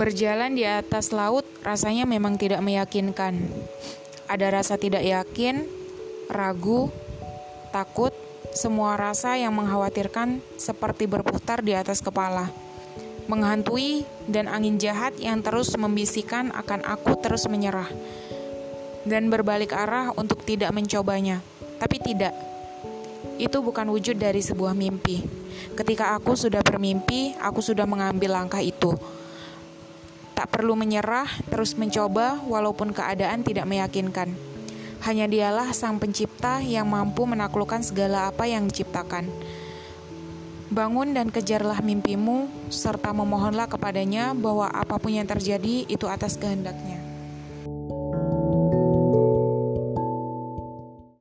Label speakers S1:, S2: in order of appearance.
S1: Berjalan di atas laut rasanya memang tidak meyakinkan. Ada rasa tidak yakin, ragu, takut, semua rasa yang mengkhawatirkan seperti berputar di atas kepala. Menghantui dan angin jahat yang terus membisikkan akan aku terus menyerah. Dan berbalik arah untuk tidak mencobanya. Tapi tidak. Itu bukan wujud dari sebuah mimpi. Ketika aku sudah bermimpi, aku sudah mengambil langkah itu Tak perlu menyerah, terus mencoba walaupun keadaan tidak meyakinkan. Hanya dialah sang pencipta yang mampu menaklukkan segala apa yang diciptakan. Bangun dan kejarlah mimpimu, serta memohonlah kepadanya bahwa apa pun yang terjadi itu atas kehendaknya.